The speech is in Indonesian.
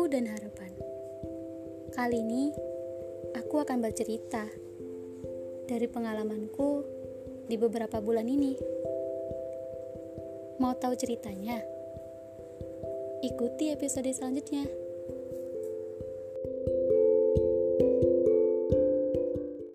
Aku dan Harapan. Kali ini aku akan bercerita dari pengalamanku di beberapa bulan ini. Mau tahu ceritanya? Ikuti episode selanjutnya.